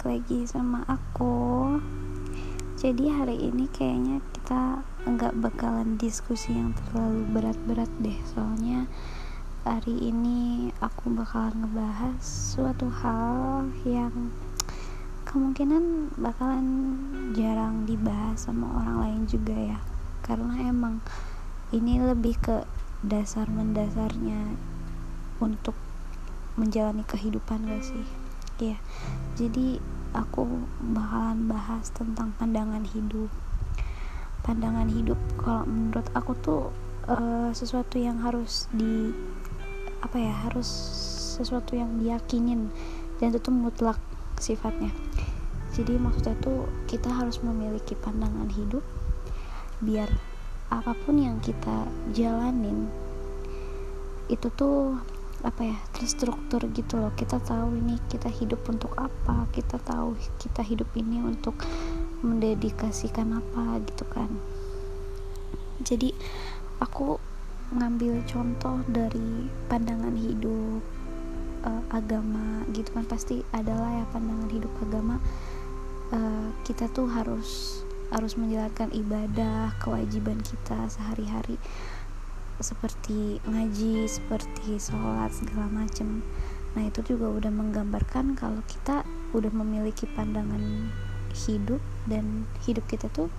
balik lagi sama aku. Jadi hari ini kayaknya kita nggak bakalan diskusi yang terlalu berat-berat deh. Soalnya hari ini aku bakalan ngebahas suatu hal yang kemungkinan bakalan jarang dibahas sama orang lain juga ya. Karena emang ini lebih ke dasar mendasarnya untuk menjalani kehidupan gak sih ya jadi aku bakalan bahas tentang pandangan hidup. Pandangan hidup kalau menurut aku tuh uh, sesuatu yang harus di apa ya harus sesuatu yang diyakinin dan itu tuh mutlak sifatnya. Jadi maksudnya tuh kita harus memiliki pandangan hidup biar apa pun yang kita jalanin itu tuh apa ya terstruktur gitu loh. Kita tahu ini kita hidup untuk apa kita tahu kita hidup ini untuk mendedikasikan apa gitu kan. Jadi aku ngambil contoh dari pandangan hidup uh, agama gitu kan. Pasti adalah ya pandangan hidup agama uh, kita tuh harus harus menjalankan ibadah kewajiban kita sehari-hari seperti ngaji seperti sholat segala macem. Nah itu juga udah menggambarkan kalau kita udah memiliki pandangan hidup dan hidup kita tuh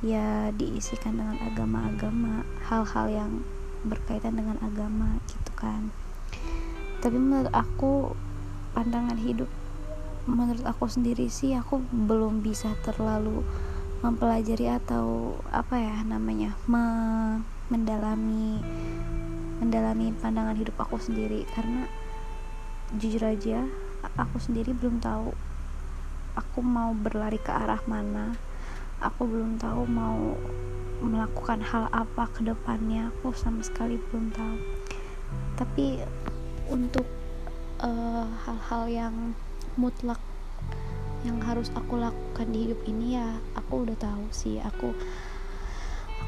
ya diisikan dengan agama-agama hal-hal yang berkaitan dengan agama gitu kan. Tapi menurut aku pandangan hidup menurut aku sendiri sih aku belum bisa terlalu mempelajari atau apa ya namanya me mendalami mendalami pandangan hidup aku sendiri. Karena jujur aja aku sendiri belum tahu aku mau berlari ke arah mana. Aku belum tahu mau melakukan hal apa ke depannya. Aku sama sekali belum tahu. Tapi untuk eh, hal-hal uh, yang mutlak yang harus aku lakukan di hidup ini ya aku udah tahu sih. Aku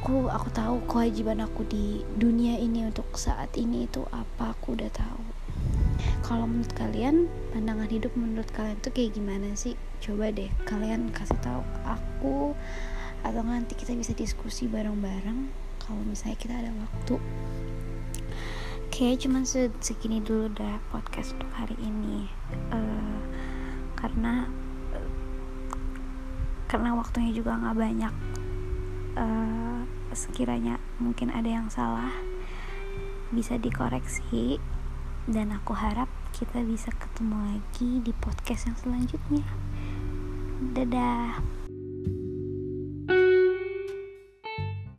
aku aku tahu kewajiban aku di dunia ini untuk saat ini itu apa aku udah tahu. Kalau menurut kalian pandangan hidup menurut kalian tuh kayak gimana sih? Coba deh kalian kasih tahu aku atau nanti kita bisa diskusi bareng-bareng kalau misalnya kita ada waktu. Oke, cuman segini dulu dah podcast untuk hari ini. Uh, karena karena waktunya juga nggak banyak uh, sekiranya mungkin ada yang salah bisa dikoreksi. Dan aku harap kita bisa ketemu lagi di podcast yang selanjutnya. Dadah